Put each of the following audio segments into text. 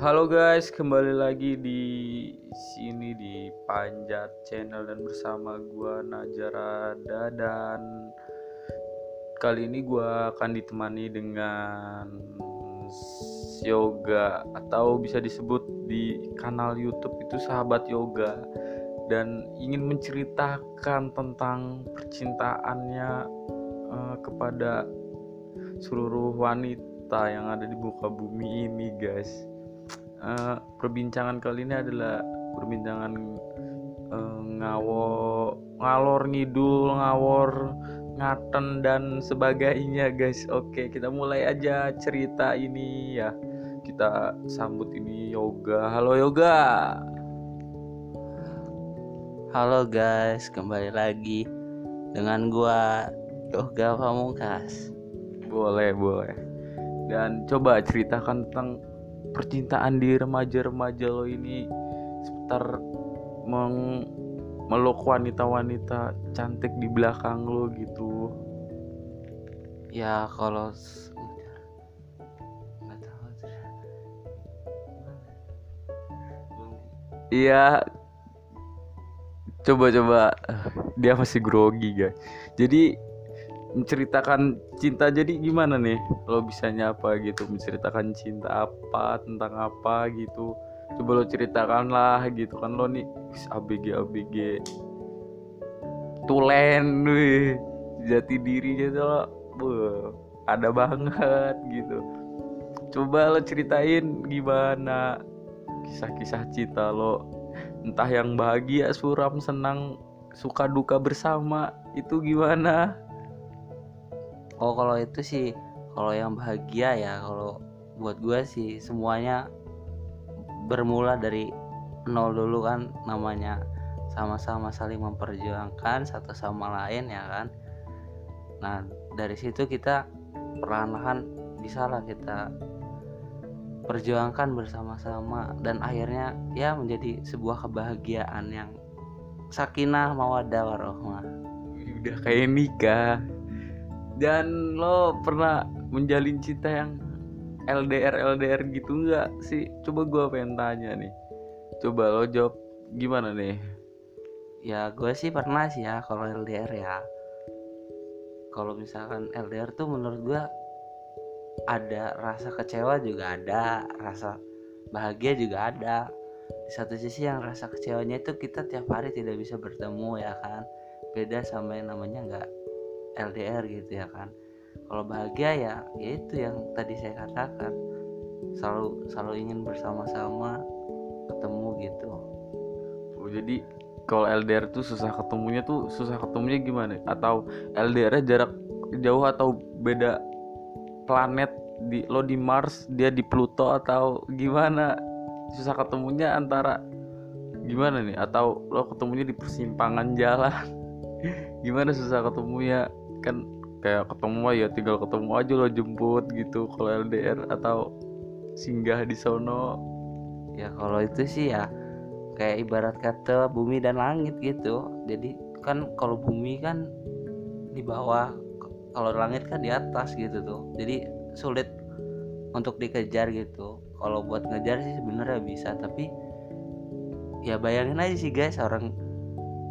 Halo guys, kembali lagi di sini di Panjat Channel dan bersama gua Najarada dan kali ini gua akan ditemani dengan yoga atau bisa disebut di kanal YouTube itu sahabat yoga. Dan ingin menceritakan tentang percintaannya uh, kepada seluruh wanita yang ada di muka bumi ini guys uh, perbincangan kali ini adalah perbincangan uh, ngawo ngalor ngidul ngawor ngaten dan sebagainya guys. Oke kita mulai aja cerita ini ya. Kita sambut ini yoga. Halo yoga. Halo guys, kembali lagi dengan gua Yoga Pamungkas. boleh boleh. Dan coba ceritakan tentang percintaan di remaja-remaja lo ini seputar meng meluk wanita-wanita cantik di belakang lo gitu? Ya kalau iya. Coba-coba. Dia masih grogi guys. Jadi menceritakan cinta jadi gimana nih? Lo bisanya apa gitu? Menceritakan cinta apa? Tentang apa gitu? Coba lo ceritakan lah gitu. Kan lo nih ABG ABG tulen wih. Jati diri gitu lo. Wah, ada banget gitu. Coba lo ceritain gimana kisah-kisah cinta lo. Entah yang bahagia suram senang suka duka bersama itu gimana Oh kalau itu sih, kalau yang bahagia ya kalau buat gua sih semuanya bermula dari nol dulu kan namanya sama-sama saling memperjuangkan satu sama lain ya kan. Nah dari situ kita perlahan-lahan bisa lah kita perjuangkan bersama-sama dan akhirnya ya menjadi sebuah kebahagiaan yang sakinah mawaddah warahmah. udah kayak nikah dan lo pernah menjalin cinta yang LDR LDR gitu nggak sih? Coba gua pengen tanya nih. Coba lo jawab gimana nih? Ya gue sih pernah sih ya kalau LDR ya. Kalau misalkan LDR tuh menurut gue Ada rasa kecewa juga ada Rasa bahagia juga ada. Di satu sisi yang rasa kecewanya itu kita tiap hari tidak bisa bertemu ya kan? Beda sama yang namanya nggak LDR gitu ya kan. Kalau bahagia ya ya itu yang tadi saya katakan. Selalu selalu ingin bersama-sama ketemu gitu. Oh, jadi kalau LDR tuh susah ketemunya tuh susah ketemunya gimana? Atau LDR jarak jauh atau beda planet di lo di Mars dia di Pluto atau gimana? Susah ketemunya antara gimana nih? Atau lo ketemunya di persimpangan jalan? Gimana susah ketemunya kan kayak ketemu ya tinggal ketemu aja lo jemput gitu kalau LDR atau singgah di sono Ya kalau itu sih ya kayak ibarat kata bumi dan langit gitu. Jadi kan kalau bumi kan di bawah, kalau langit kan di atas gitu tuh. Jadi sulit untuk dikejar gitu. Kalau buat ngejar sih sebenarnya bisa, tapi ya bayangin aja sih guys orang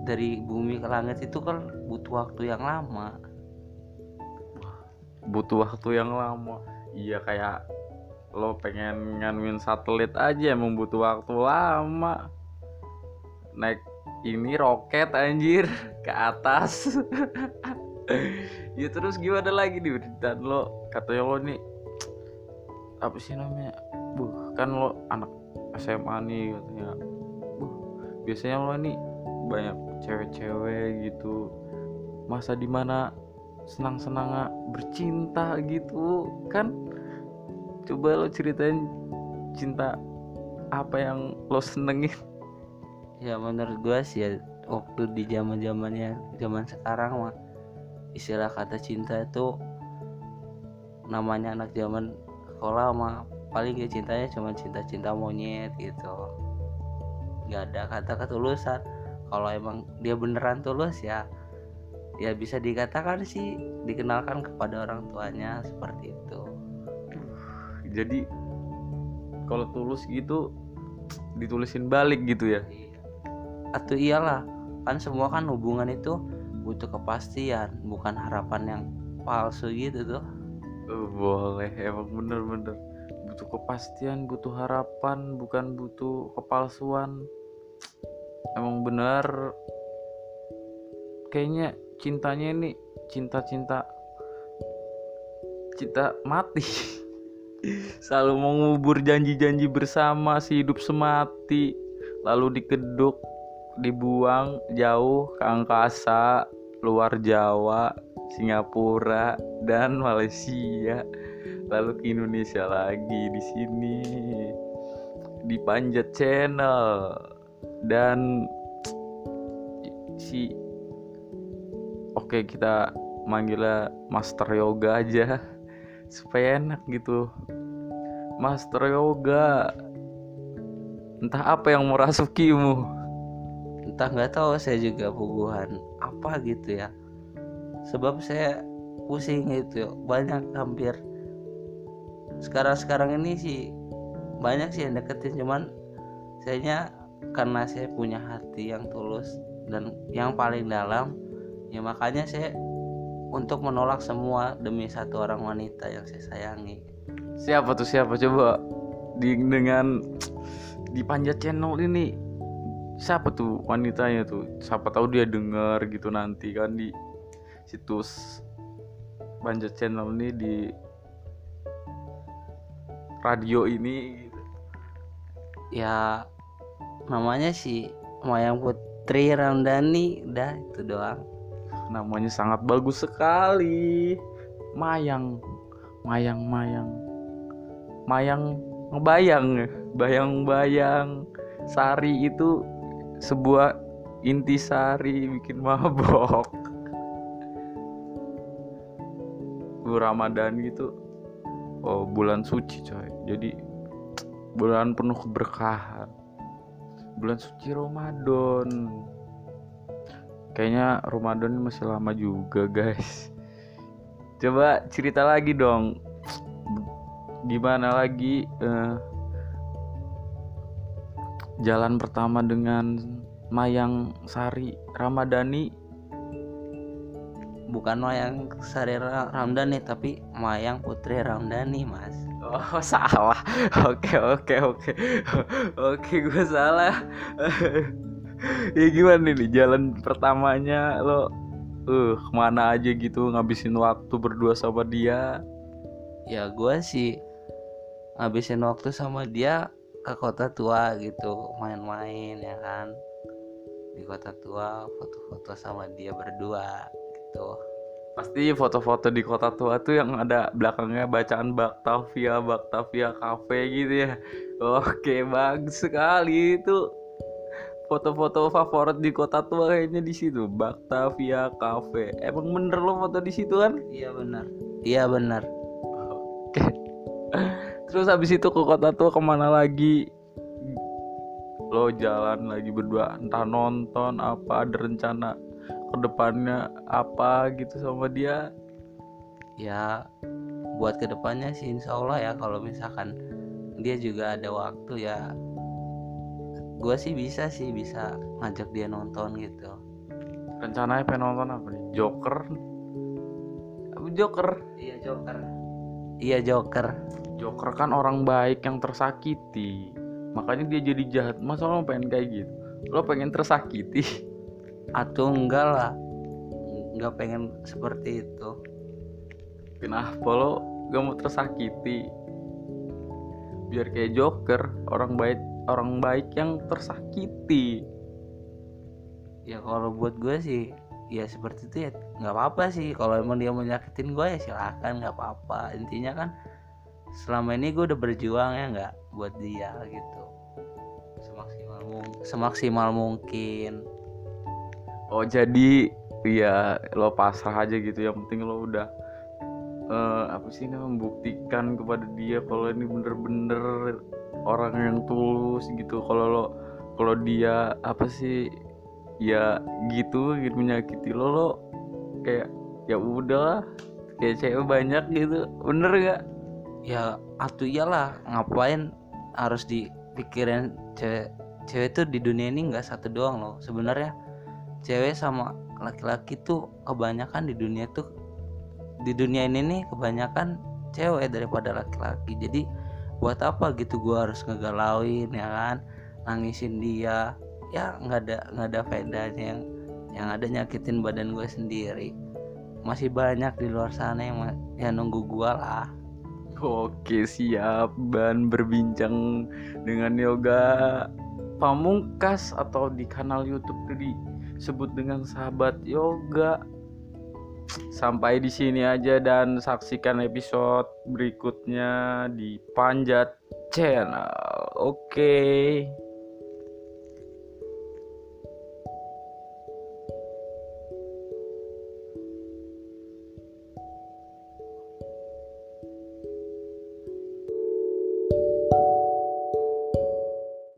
dari bumi ke langit itu kan butuh waktu yang lama. Butuh waktu yang lama. Iya kayak lo pengen nganuin satelit aja emang butuh waktu lama. Naik ini roket anjir ke atas. Ya terus gimana lagi nih dan lo katanya lo nih apa sih namanya? Buh kan lo anak SMA nih katanya. Buh biasanya lo nih banyak cewek-cewek gitu. Masa di mana senang-senang bercinta gitu kan? Coba lo ceritain cinta apa yang lo senengin? Ya menurut gua sih ya waktu di zaman zamannya zaman sekarang mah istilah kata cinta itu namanya anak zaman sekolah mah paling ya cintanya cuma cinta-cinta monyet gitu. Nggak ada kata ketulusan kalau emang dia beneran tulus ya ya bisa dikatakan sih dikenalkan kepada orang tuanya seperti itu. Jadi kalau tulus gitu ditulisin balik gitu ya? Atau iyalah kan semua kan hubungan itu butuh kepastian bukan harapan yang palsu gitu tuh. Eh, boleh emang bener-bener butuh kepastian butuh harapan bukan butuh kepalsuan. Emang bener. Kayaknya cintanya ini cinta-cinta cinta mati. Selalu mengubur janji-janji bersama si hidup semati. Lalu dikeduk dibuang jauh ke angkasa luar Jawa Singapura dan Malaysia. Lalu ke Indonesia lagi di sini. Di Panjat Channel. Dan si oke kita manggilnya Master Yoga aja supaya enak gitu. Master Yoga. Entah apa yang merasukimu entah nggak tahu saya juga puguhan apa gitu ya. Sebab saya pusing gitu banyak hampir. Sekarang-sekarang ini sih banyak sih yang deketin cuman sayanya karena saya punya hati yang tulus dan yang paling dalam ya makanya saya untuk menolak semua demi satu orang wanita yang saya sayangi. Siapa tuh siapa? Coba di dengan di Panjat Channel ini siapa tuh wanitanya tuh? Siapa tahu dia denger gitu nanti kan di situs Panjat Channel ini di radio ini gitu. ya namanya sih Mayang Putri Ramdhani. Udah itu doang namanya sangat bagus sekali. Mayang Mayang Mayang. Mayang ngebayang ya. bayang-bayang Sari itu sebuah intisari bikin mabok. Ramadan gitu oh bulan suci coy. Jadi bulan penuh keberkahan. Bulan suci Ramadan kayaknya Ramadan masih lama juga guys coba cerita lagi dong gimana lagi eh, jalan pertama dengan Mayang Sari Ramadhani bukan Mayang Sari Ra- Ramdhani tapi Mayang Putri Ramdhani mas Oh salah. Oke oke oke. Oke gue salah. ya gimana nih jalan pertamanya lo uh ke mana aja gitu ngabisin waktu berdua sama dia? Ya gue sih ngabisin waktu sama dia ke kota tua gitu main-main ya kan? Di kota tua foto-foto sama dia berdua gitu. Pasti foto-foto di kota tua tuh yang ada belakangnya bacaan Baktavia Baktavia Cafe gitu ya. Oke bagus sekali itu foto-foto favorit di kota tua kayaknya di situ Baktavia Cafe emang bener lo foto di situ kan iya benar iya benar Oke. Terus habis itu ke kota tua ke mana lagi? Lo jalan lagi berdua, entah nonton apa, ada rencana ke depannya apa gitu sama dia? ya buat ke depannya sih insya Allah ya kalau misalkan dia juga ada waktu ya gue sih bisa sih bisa ngajak dia nonton gitu Rencananya pengen nonton apa nih? Joker? Joker? iya Joker iya Joker Joker kan orang baik yang tersakiti. Makanya dia jadi jahat. Masa lo pengen kayak gitu? Lo pengen tersakiti? atau enggak lah nggak pengen seperti itu Kenapa lo gak mau tersakiti? Biar kayak Joker, orang baik orang baik yang tersakiti. ya kalau buat gue sih ya seperti itu ya nggak apa-apa sih kalau emang dia mau nyakitin gue ya silahkan nggak apa-apa intinya kan selama ini gue udah berjuang ya nggak buat dia gitu semaksimal mung- semaksimal mungkin Oh jadi ya lo pasrah aja gitu. Yang penting lo udah eh, apa sih namanya membuktikan kepada dia kalau ini bener-bener orang yang tulus gitu. Kalau lo kalau dia apa sih ya gitu gitu menyakiti lo lo kayak ya udah kayak cewek banyak gitu. Bener gak ya atuh iyalah ngapain harus dipikirin cewek cewek tuh di dunia ini nggak satu doang loh. Sebenarnya cewek sama laki-laki tuh kebanyakan di dunia tuh di dunia ini nih kebanyakan cewek daripada laki-laki. Jadi buat apa gitu gua harus ngegalauin ya kan? Nangisin dia. Ya nggak ada nggak ada faedahnya yang yang ada nyakitin badan gue sendiri. Masih banyak di luar sana yang yang nunggu gua lah. Oke siap. Ban berbincang dengan Yoga Pamungkas atau di kanal YouTube itu disebut dengan sahabat Yoga. Sampai di sini aja dan saksikan episode berikutnya di Panjat Channel. Oke.